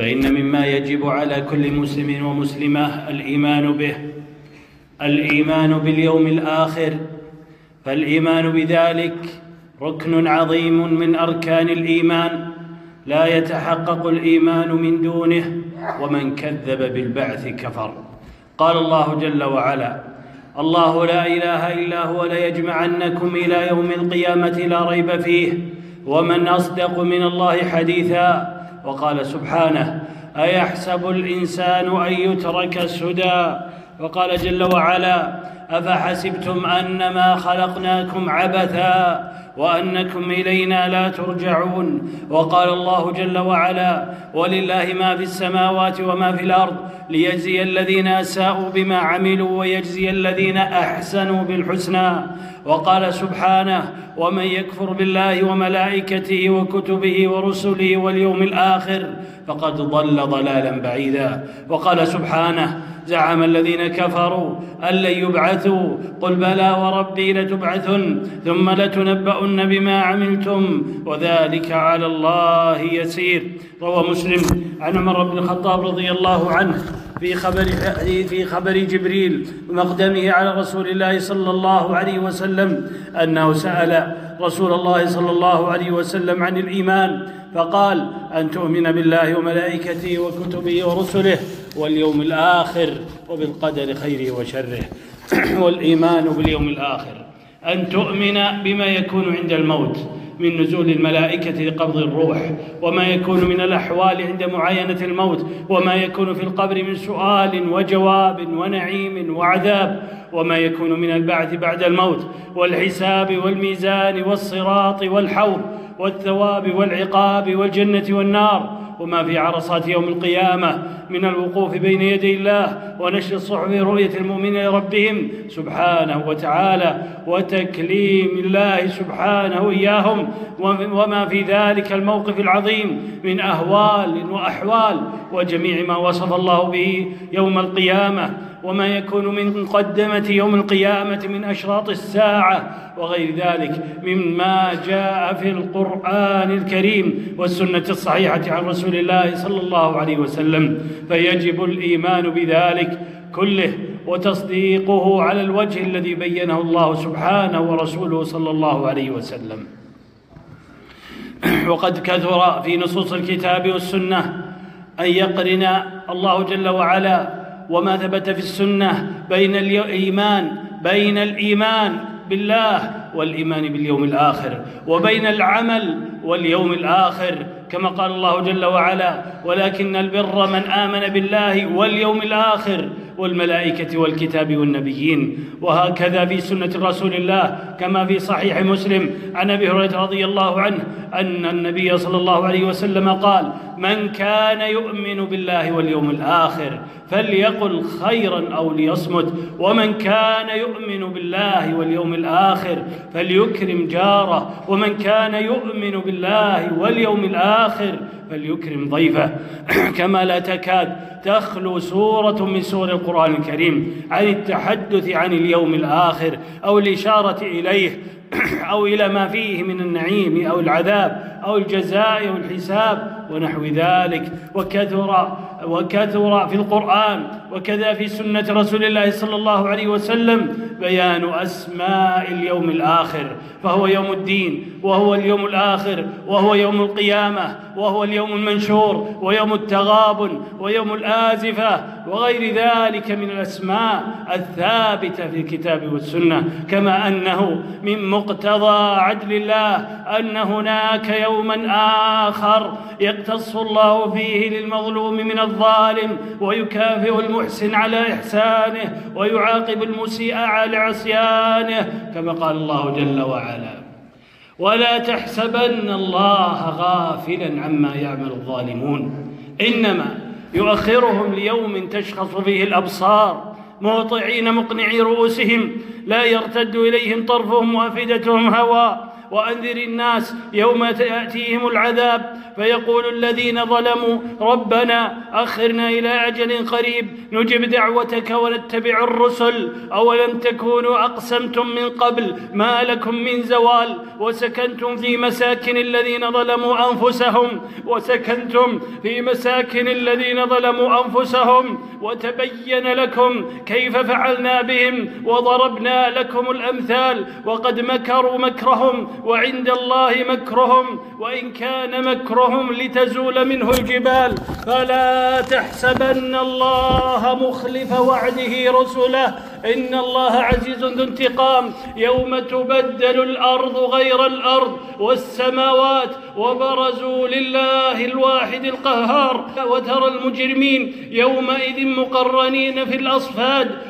فإن مما يجب على كل مسلم ومسلمة الإيمان به الإيمان باليوم الآخر فالإيمان بذلك ركن عظيم من أركان الإيمان لا يتحقق الإيمان من دونه ومن كذب بالبعث كفر. قال الله جل وعلا الله لا إله إلا هو ليجمعنكم إلى يوم القيامة لا ريب فيه ومن أصدق من الله حديثا وقال سبحانه أيحسب الإنسان أن يترك سدى وقال جل وعلا أفحسبتم أنما خلقناكم عبثا وأنكم إلينا لا ترجعون؟ وقال الله جل وعلا ولله ما في السماوات وما في الأرض ليجزي الذين أساءوا بما عملوا ويجزي الذين أحسنوا بالحسنى وقال سبحانه ومن يكفر بالله وملائكته وكتبه ورسله واليوم الآخر فقد ضل ضلالا بعيدا وقال سبحانه زعم الذين كفروا أن لن يبعثوا. قل بلى وربي لتبعثن ثم لتنبؤن بما عملتم وذلك على الله يسير. روى مسلم عن عمر بن الخطاب رضي الله عنه في خبر في خبر جبريل ومقدمه على رسول الله صلى الله عليه وسلم أنه سأل رسول الله صلى الله عليه وسلم عن الإيمان فقال أن تؤمن بالله وملائكته وكتبه ورسله واليوم الآخر وبالقدر خيره وشره. والإيمان باليوم الآخر. أن تؤمن بما يكون عند الموت من نزول الملائكة لقبض الروح وما يكون من الأحوال عند معاينة الموت وما يكون في القبر من سؤال وجواب ونعيم وعذاب وما يكون من البعث بعد الموت والحساب والميزان والصراط والحوض والثواب والعقاب والجنة والنار وما في عرصات يوم القيامة من الوقوف بين يدي الله ونشر الصحف رؤية المؤمنين لربهم سبحانه وتعالى وتكليم الله سبحانه إياهم وما في ذلك الموقف العظيم من أهوال وأحوال وجميع ما وصف الله به يوم القيامة وما يكون من مقدمة يوم القيامة من أشراط الساعة وغير ذلك مما جاء في القرآن الكريم والسنة الصحيحة عن رسول الله صلى الله عليه وسلم فيجب الإيمان بذلك كله وتصديقه على الوجه الذي بينه الله سبحانه ورسوله صلى الله عليه وسلم. وقد كثر في نصوص الكتاب والسنة أن يقرن الله جل وعلا وما ثبت في السنة بين الإيمان بين الإيمان بالله والإيمان باليوم الآخر وبين العمل واليوم الآخر كما قال الله جل وعلا ولكن البر من آمن بالله واليوم الآخر والملائكة والكتاب والنبيين وهكذا في سنة رسول الله كما في صحيح مسلم عن أبي هريرة رضي الله عنه أن النبي صلى الله عليه وسلم قال من كان يؤمن بالله واليوم الآخر فليقل خيرا أو ليصمت ومن كان يؤمن بالله واليوم الآخر فليكرم جاره ومن كان يؤمن بالله واليوم الآخر فليكرم ضيفه. كما لا تكاد تخلو سورة من سور القرآن الكريم عن التحدث عن اليوم الآخر أو الإشارة إليه أو إلى ما فيه من النعيم أو العذاب أو الجزاء أو الحساب ونحو ذلك وكثر وكثر في القرآن وكذا في سنة رسول الله صلى الله عليه وسلم بيان أسماء اليوم الآخر فهو يوم الدين وهو اليوم الآخر وهو يوم القيامة وهو اليوم المنشور ويوم التغابن ويوم الآزفة وغير ذلك من الأسماء الثابتة في الكتاب والسنة كما أنه من مقتضى عدل الله أن هناك يوما آخر يقتص الله فيه للمظلوم من الظالم ويكافئ المحسن على إحسانه ويعاقب المسيء على عصيانه كما قال الله جل وعلا ولا تحسبن الله غافلا عما يعمل الظالمون إنما يؤخرهم ليوم تشخص فيه الأبصار مهطعين مقنعي رؤوسهم لا يرتد إليهم طرفهم وأفئدتهم هوى وأنذر الناس يوم يأتيهم العذاب. فيقول الذين ظلموا ربنا أخرنا إلى أجل قريب نجب دعوتك ونتبع الرسل. أولم تكونوا أقسمتم من قبل؟ ما لكم من زوال. وسكنتم في مساكن الذين ظلموا أنفسهم. وسكنتم في مساكن الذين ظلموا أنفسهم. وتبين لكم كيف فعلنا بهم وضربنا لكم الأمثال. وقد مكروا مكرهم وعند الله مكرهم وإن كان مكرهم لتزول منه الجبال. فلا تحسبن الله مخلف وعده رسله. إن الله عزيز ذو انتقام. يوم تبدل الأرض غير الأرض والسماوات وبرزوا لله الواحد القهار. وترى المجرمين يومئذ مقرنين في الأصفاد.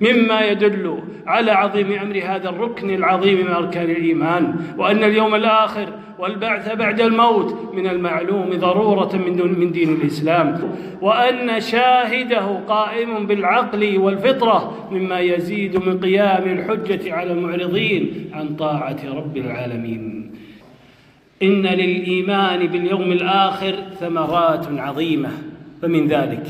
مما يدل على عظيم أمر هذا الركن العظيم من أركان الإيمان وأن اليوم الآخر والبعث بعد الموت من المعلوم ضرورة من دين الإسلام وأن شاهده قائم بالعقل والفطرة مما يزيد من قيام الحجة على المعرضين عن طاعة رب العالمين. إن للإيمان باليوم الآخر ثمرات عظيمة فمن ذلك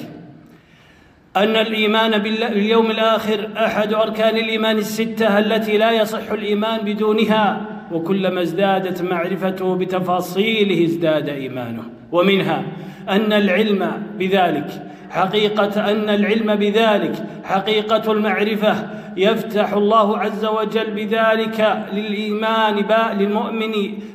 أن الإيمان باليوم الآخر أحد أركان الإيمان الستة التي لا يصح الإيمان بدونها وكلما ازدادت معرفته بتفاصيله ازداد إيمانه. ومنها أن العلم بذلك حقيقة أن العلم بذلك حقيقة المعرفة يفتح الله عز وجل بذلك للإيمان باب للمؤمن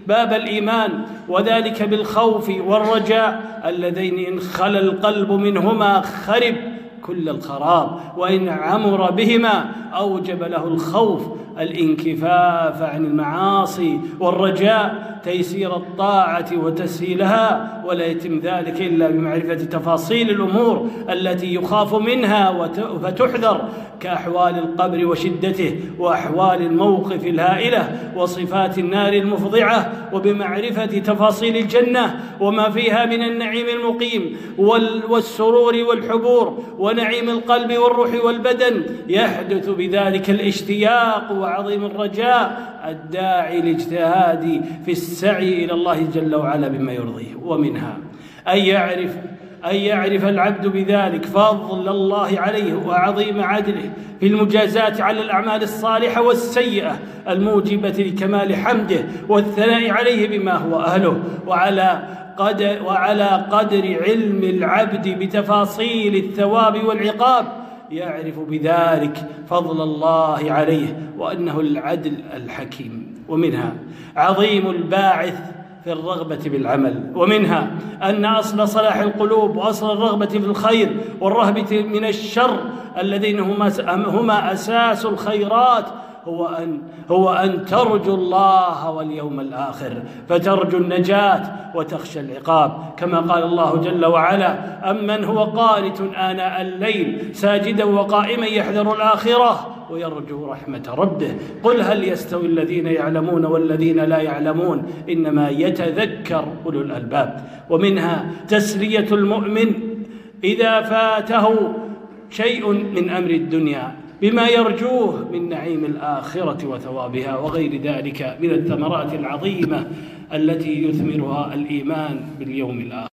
باب الإيمان وذلك بالخوف والرجاء اللذين إن خل القلب منهما خرب كل الخراب وإن عمر بهما أوجب له الخوف الانكفاف عن المعاصي والرجاء تيسير الطاعة وتسهيلها ولا يتم ذلك إلا بمعرفة تفاصيل الأمور التي يخاف منها فتحذر كأحوال القبر وشدته وأحوال الموقف الهائلة وصفات النار المفضعة وبمعرفة تفاصيل الجنة وما فيها من النعيم المقيم والسرور والحبور ونعيم القلب والروح والبدن. يحدث بذلك الاشتياق وعظيم الرجاء الداعي لاجتهاد في السعي إلى الله جل وعلا بما يرضيه ومنها. أن يعرف أن يعرف العبد بذلك فضل الله عليه وعظيم عدله في المجازات على الأعمال الصالحة والسيئة الموجبة لكمال حمده والثناء عليه بما هو أهله. وعلى قدر وعلى قدر علم العبد بتفاصيل الثواب والعقاب يعرف بذلك فضل الله عليه وأنه العدل الحكيم. ومنها عظيم الباعث في الرغبة بالعمل. ومنها أن أصل صلاح القلوب وأصل الرغبة في الخير والرهبة من الشر اللذين هما هما أساس الخيرات هو أن هو أن ترجو الله واليوم الآخر فترجو النجاة وتخشى العقاب. كما قال الله جل وعلا أمن هو قانت آناء الليل ساجدا وقائما يحذر الآخرة ويرجو رحمة ربه. قل هل يستوي الذين يعلمون والذين لا يعلمون؟ إنما يتذكر أولو الألباب. ومنها تسلية المؤمن إذا فاته شيء من أمر الدنيا. بما يرجوه من نعيم الآخرة وثوابها وغير ذلك من الثمرات العظيمة التي يثمرها الإيمان باليوم الآخر.